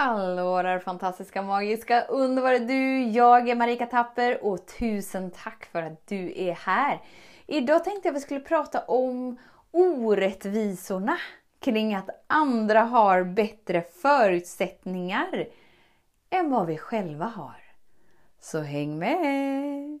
Hallå där fantastiska, magiska, underbara du! Jag är Marika Tapper och tusen tack för att du är här. Idag tänkte jag att vi skulle prata om orättvisorna kring att andra har bättre förutsättningar än vad vi själva har. Så häng med!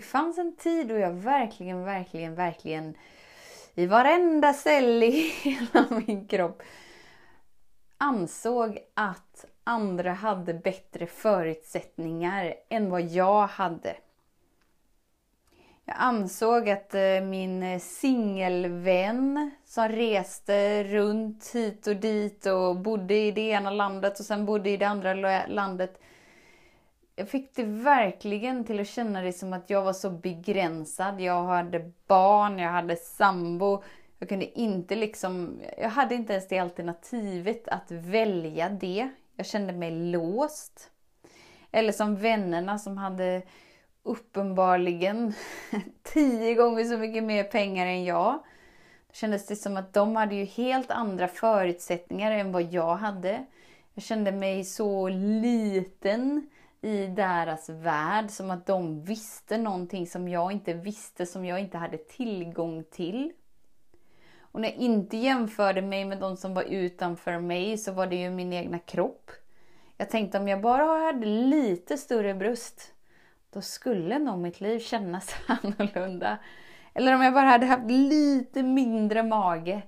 Det fanns en tid då jag verkligen, verkligen, verkligen i varenda cell i hela min kropp ansåg att andra hade bättre förutsättningar än vad jag hade. Jag ansåg att eh, min eh, singelvän som reste runt hit och dit och bodde i det ena landet och sen bodde i det andra landet jag fick det verkligen till att känna det som att jag var så begränsad. Jag hade barn, jag hade sambo. Jag kunde inte liksom, jag hade inte ens det alternativet att välja det. Jag kände mig låst. Eller som vännerna som hade uppenbarligen tio gånger så mycket mer pengar än jag. Då kändes det som att de hade ju helt andra förutsättningar än vad jag hade. Jag kände mig så liten i deras värld. Som att de visste någonting som jag inte visste, som jag inte hade tillgång till. Och när jag inte jämförde mig med de som var utanför mig så var det ju min egna kropp. Jag tänkte om jag bara hade lite större bröst, då skulle nog mitt liv kännas annorlunda. Eller om jag bara hade haft lite mindre mage,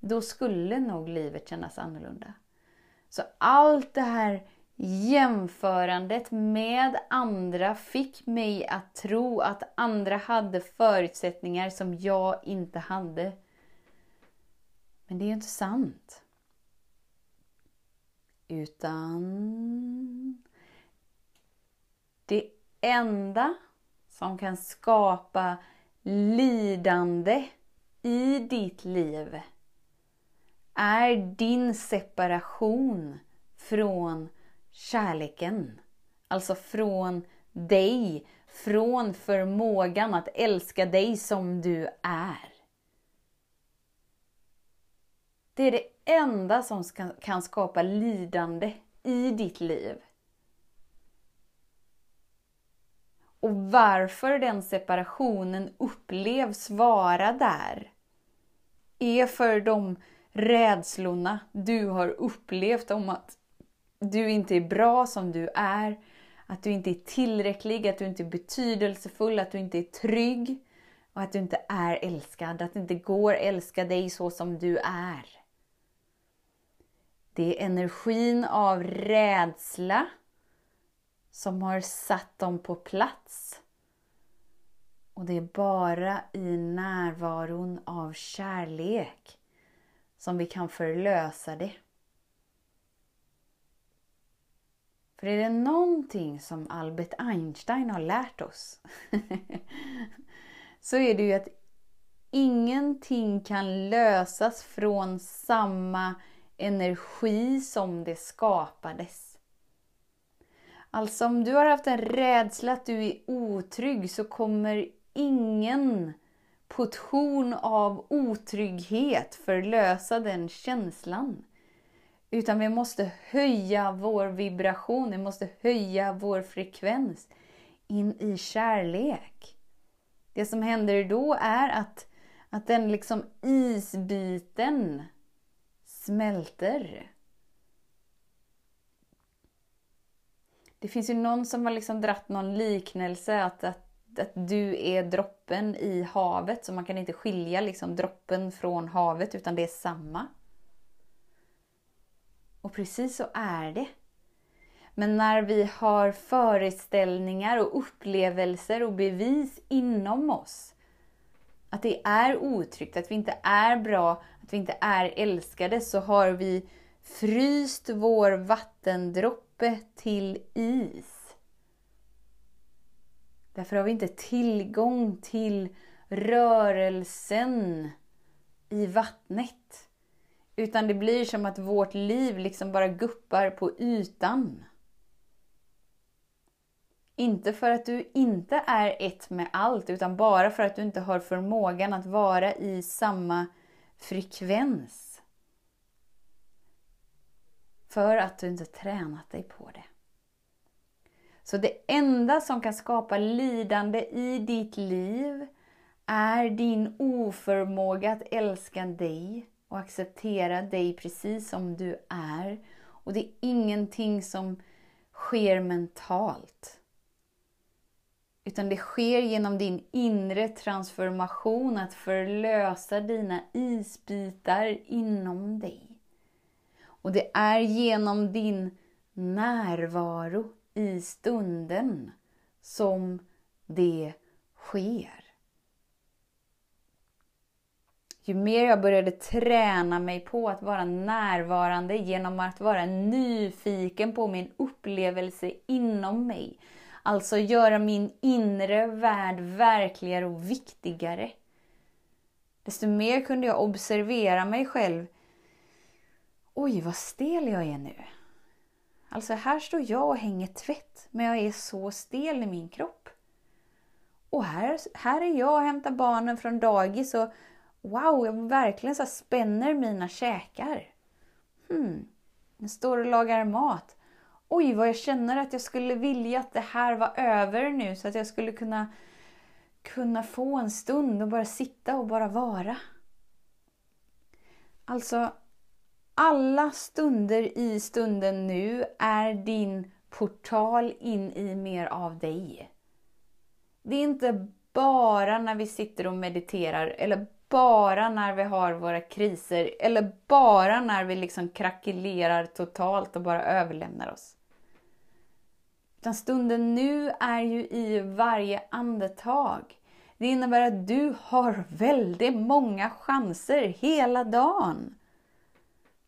då skulle nog livet kännas annorlunda. Så allt det här Jämförandet med andra fick mig att tro att andra hade förutsättningar som jag inte hade. Men det är ju inte sant. Utan det enda som kan skapa lidande i ditt liv är din separation från kärleken. Alltså från dig, från förmågan att älska dig som du är. Det är det enda som kan skapa lidande i ditt liv. Och varför den separationen upplevs vara där är för de rädslorna du har upplevt om att du inte är bra som du är, att du inte är tillräcklig, att du inte är betydelsefull, att du inte är trygg och att du inte är älskad, att det inte går att älska dig så som du är. Det är energin av rädsla som har satt dem på plats. Och det är bara i närvaron av kärlek som vi kan förlösa det. För är det någonting som Albert Einstein har lärt oss så är det ju att ingenting kan lösas från samma energi som det skapades. Alltså om du har haft en rädsla att du är otrygg så kommer ingen portion av otrygghet förlösa den känslan. Utan vi måste höja vår vibration, vi måste höja vår frekvens in i kärlek. Det som händer då är att, att den liksom isbiten smälter. Det finns ju någon som har liksom dratt någon liknelse att, att, att du är droppen i havet. Så man kan inte skilja liksom droppen från havet utan det är samma. Och precis så är det. Men när vi har föreställningar och upplevelser och bevis inom oss att det är otryggt, att vi inte är bra, att vi inte är älskade, så har vi fryst vår vattendroppe till is. Därför har vi inte tillgång till rörelsen i vattnet. Utan det blir som att vårt liv liksom bara guppar på ytan. Inte för att du inte är ett med allt, utan bara för att du inte har förmågan att vara i samma frekvens. För att du inte tränat dig på det. Så det enda som kan skapa lidande i ditt liv är din oförmåga att älska dig och acceptera dig precis som du är. Och det är ingenting som sker mentalt. Utan det sker genom din inre transformation, att förlösa dina isbitar inom dig. Och det är genom din närvaro i stunden som det sker. Ju mer jag började träna mig på att vara närvarande genom att vara nyfiken på min upplevelse inom mig. Alltså göra min inre värld verkligare och viktigare. Desto mer kunde jag observera mig själv. Oj, vad stel jag är nu. Alltså här står jag och hänger tvätt, men jag är så stel i min kropp. Och här, här är jag och hämtar barnen från dagis och wow, jag verkligen så spänner mina käkar. Hmm, jag står och lagar mat. Oj, vad jag känner att jag skulle vilja att det här var över nu så att jag skulle kunna, kunna få en stund och bara sitta och bara vara. Alltså, alla stunder i stunden nu är din portal in i mer av dig. Det är inte bara när vi sitter och mediterar eller bara när vi har våra kriser eller bara när vi liksom krackelerar totalt och bara överlämnar oss. Utan stunden nu är ju i varje andetag. Det innebär att du har väldigt många chanser hela dagen.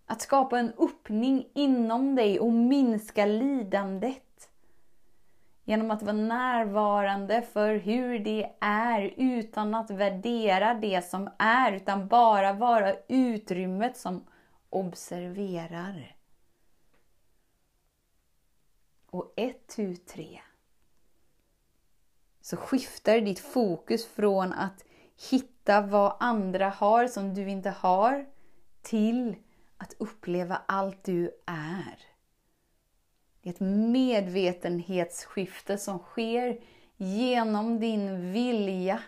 Att skapa en öppning inom dig och minska lidandet. Genom att vara närvarande för hur det är utan att värdera det som är, utan bara vara utrymmet som observerar. Och ett, tu, tre. Så skiftar ditt fokus från att hitta vad andra har som du inte har till att uppleva allt du är. Det är ett medvetenhetsskifte som sker genom din vilja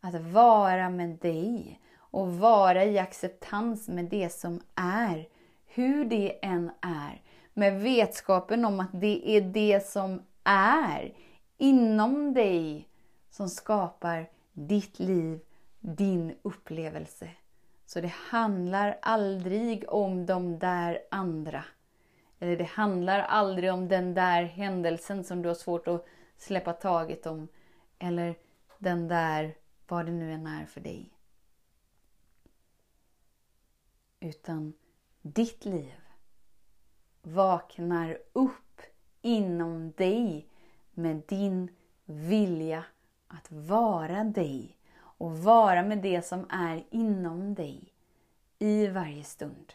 att vara med dig och vara i acceptans med det som är, hur det än är. Med vetskapen om att det är det som är inom dig som skapar ditt liv, din upplevelse. Så det handlar aldrig om de där andra. Eller det handlar aldrig om den där händelsen som du har svårt att släppa taget om. Eller den där, vad det nu än är för dig. Utan ditt liv vaknar upp inom dig med din vilja att vara dig och vara med det som är inom dig i varje stund.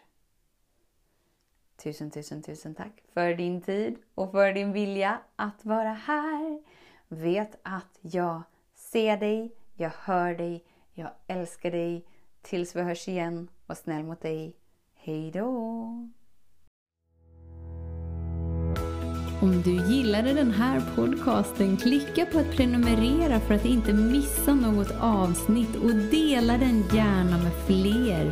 Tusen, tusen, tusen tack för din tid och för din vilja att vara här. Vet att jag ser dig, jag hör dig, jag älskar dig. Tills vi hörs igen, var snäll mot dig. Hej då! Om du gillade den här podcasten, klicka på att prenumerera för att inte missa något avsnitt och dela den gärna med fler.